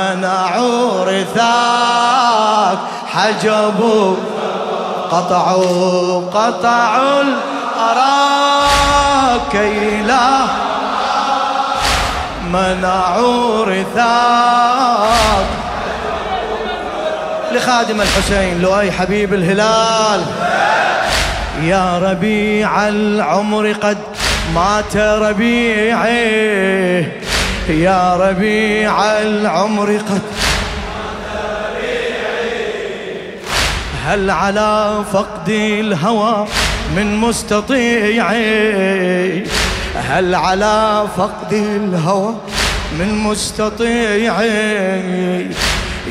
منعوا رثاك حجبوا قطعوا قطعوا الأراك. كي لا منعوا رثاك لخادم الحسين لؤي حبيب الهلال. يا ربيع العمر قد مات ربيعي يا ربيع العمر قد هل على فقد الهوى من مستطيعي؟ هل على فقد الهوى من مستطيعي؟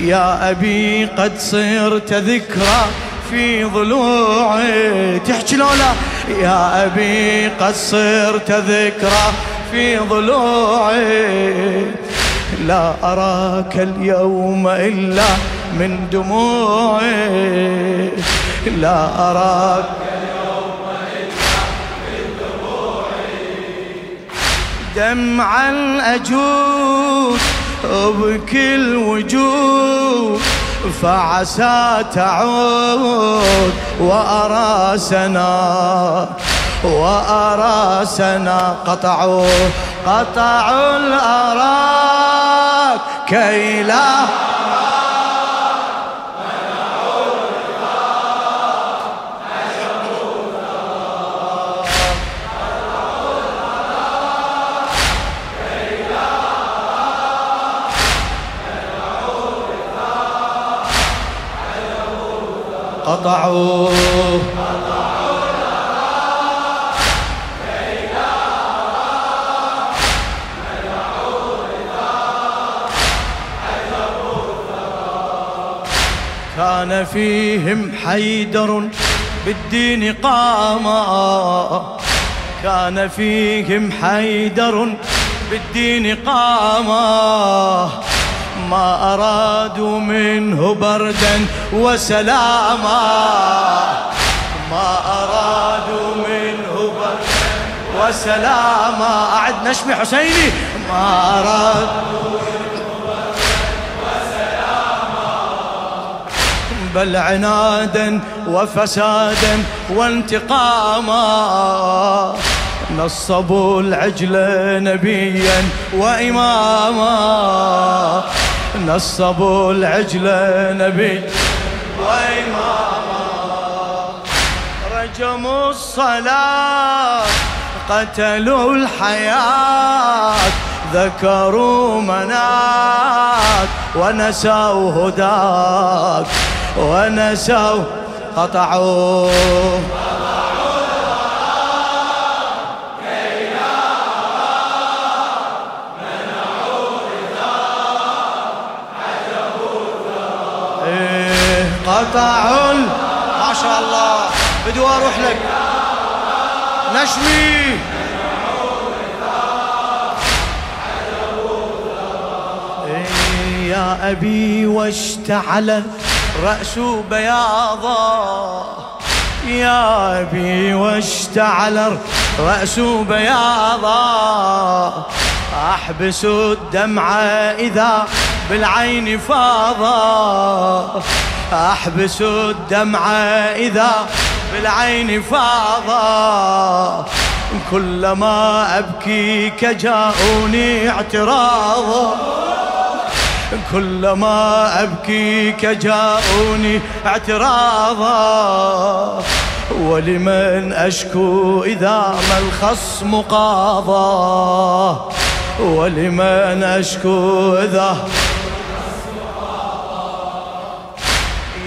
يا أبي قد صرت ذكرى في ضلوعي. تحكي لولا يا أبي قد صرت ذكرى في ضلوعي لا أراك اليوم إلا من دموعي. لا أراك دمعا أجود بكل وجود فعسى تعود وأرى سنا. وأرى سنا قطعوا قطعوا الأراك كي لا قطعوا كان فيهم حيدر بالدين قاما كان فيهم حيدر بالدين قاما ما أرادوا منه بردا وسلاما. ما أرادوا منه بردا وسلاما. أعد نشمي حسيني. ما أرادوا بل عنادا وفسادا وانتقاما. نصبوا العجل نبيا وإماما. نصبوا العجل نبي وإماما. رجموا الصلاة قتلوا الحياة ذكروا مناك ونسوا هداك. ونسوا قطعوا. قطع ما شاء الله. بدو أروح لك. نشمي إيه يا أبي واشتعل راس بياضا. يا أبي واشتعل راس بياضا. أحبس الدمع إذا بالعين فاضا. أحبس الدمع إذا بالعين فاضا. كلما أبكيك جاءوني اعتراضا. كلما أبكيك جاءوني اعتراضا ولمن أشكو إذا ما الخصم قاضى ولمن أشكو إذا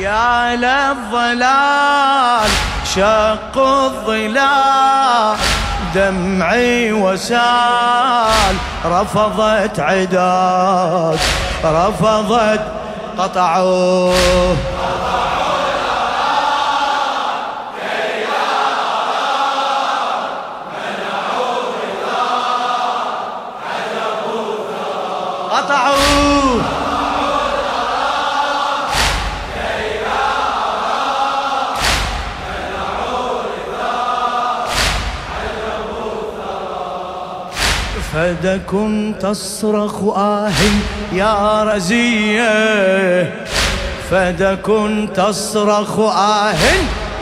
يا للظلال شق الظلال دمعي وسال رفضت عداك رفضت قطعوه. قطعوه. فدكم تصرخ آه يا رزية. فدكم تصرخ آه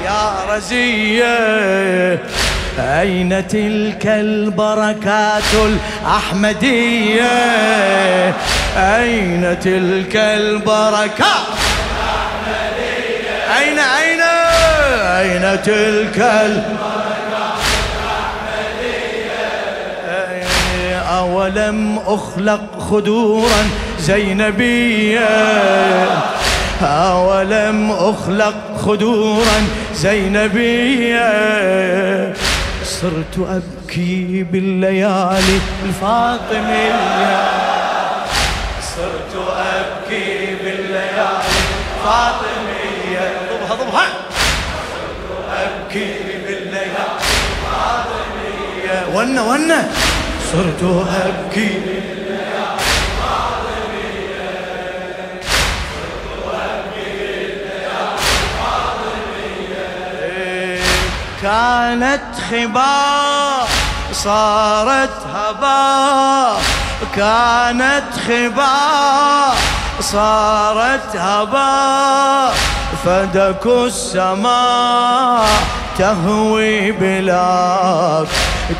يا رزية. أين تلك البركات الأحمدية؟ أين تلك البركات الأحمدية؟ أين أين أين تلك البركات أولم أخلق خدورا زينبيا. أولم أخلق خدورا زينبية صرت أبكي بالليالي الفاطمية. صرت أبكي بالليالي الفاطمية. ضبها ضبها. صرت أبكي بالليالي الفاطمية. ونه ونه صرت أبكي. كانت خباء صارت هباء كانت خباء صارت هباء فدك السماء تهوي بلاك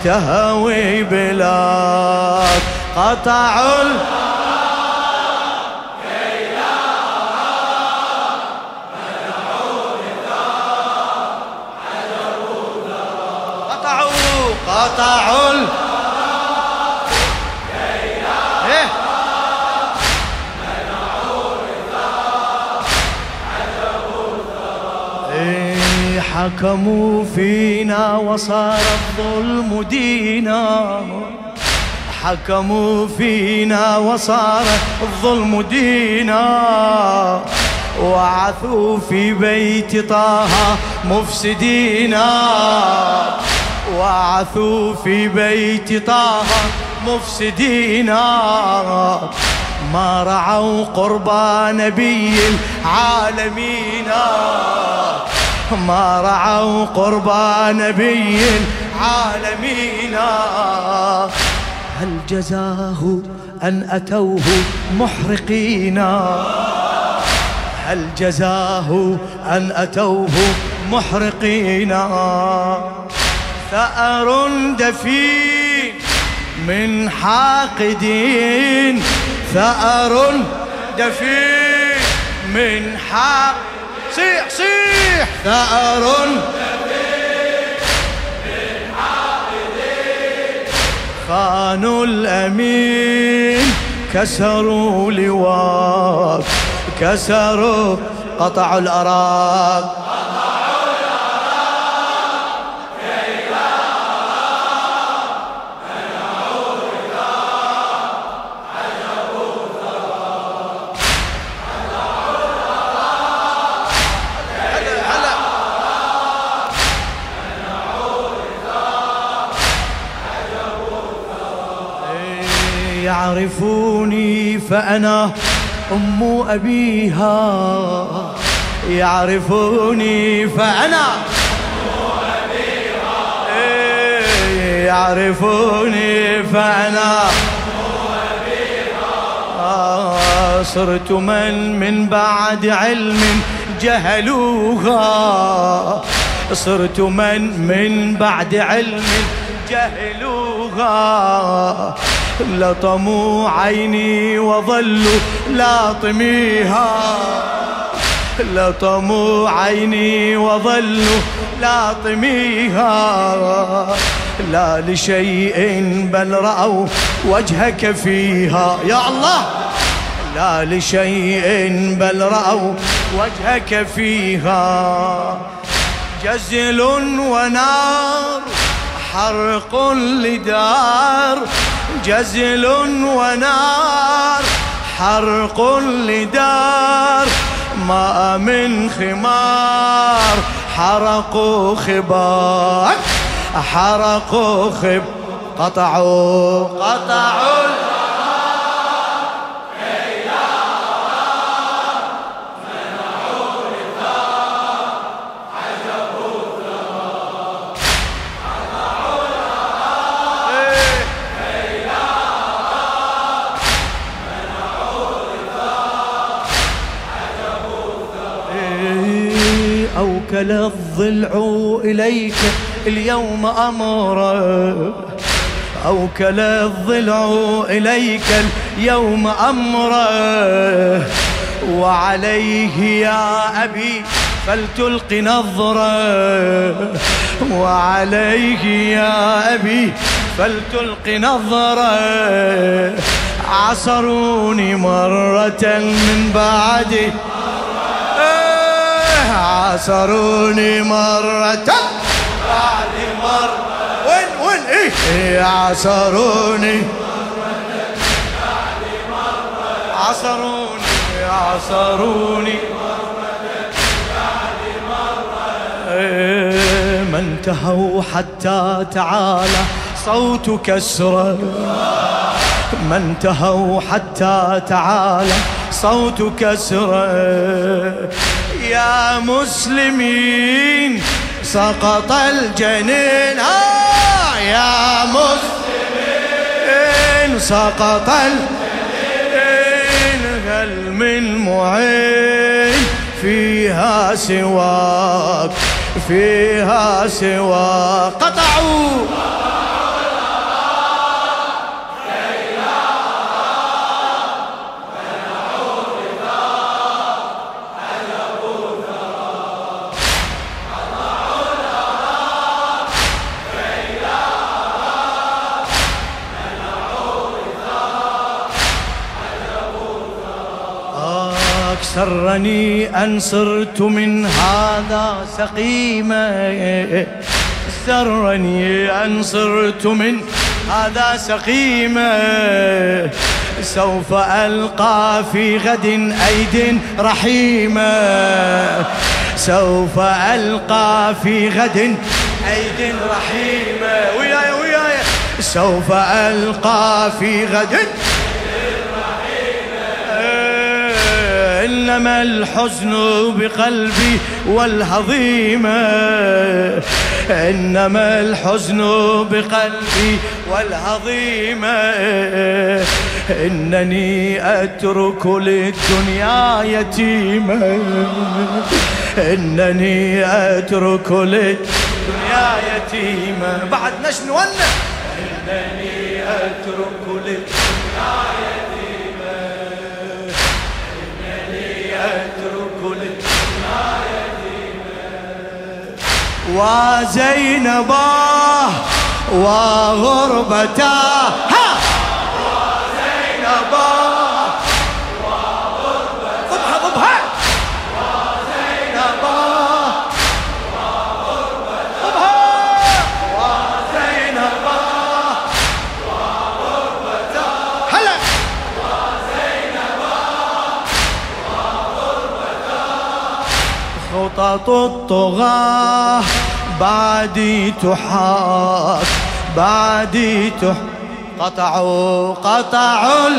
تهوي بلاك قطعوا قطعوا إيه؟ حكموا فينا وصار الظلم دينا. حكموا فينا وصار الظلم دينا. وعثوا في بيت طه مفسدينا وعثوا في بيت طه مفسدينا ما رعوا قربى نبي العالمين. ما رعوا قربى نبي العالمين هل جزاه أن أتوه محرقين؟ هل جزاه أن أتوه محرقين؟ ثأر دفين من حاقدين. ثأر دفين من حاق صيح صيح. ثأر خانوا الأمين كسروا لواك كسروا قطعوا الأراك. فأنا أم أبيها يعرفوني فأنا. إيه، يعرفوني فأنا. آه، صرت من من بعد علم جهلوها. صرت من من بعد علم جهلوها. لطموا عيني وظلوا لاطميها لطموا عيني وظلوا لاطميها لا لشيء بل رأوا وجهك فيها. يا الله! لا لشيء بل رأوا وجهك فيها. جزل ونار حرق لدار جزل ونار حرق لدار ما من خمار. حرقوا خبار حرقوا خب قطعوا قطعوا. أوكل الضلع إليك اليوم أمره أوكل الضلع إليك اليوم أمره وعليه يا أبي فلتلق نظرة وعليه يا أبي فلتلق نظرة عصروني مرة من بعد. عصروني مرة. بعد مرة. وين وين؟ إيه؟ عصروني عصروني عصروني ما انتهوا حتى تعالى صوت كسرة ما انتهوا حتى تعالى صوت كسرة يا مسلمين. سقط الجنين. آه يا مسلمين. سقط الجنين. هل من معين؟ فيها سواك فيها سواك. قطعوا. سرني أن صرت من هذا سقيما سرني أن صرت من هذا سقيما سوف ألقى في غد أيد رحيمة سوف ألقى في غد أيد رحيمة وياي وياي. سوف ألقى في غد إنما الحزن بقلبي والهضيمة. إنما الحزن بقلبي والهضيمة. إنني أترك للدنيا يتيمة إنني أترك للدنيا يتيمة بعد نشن ولا إنني أترك للدنيا يتيمة وزينباه وغربته خطط الطغاة. بعدي تحاك. بعدي تح قطعوا قطعوا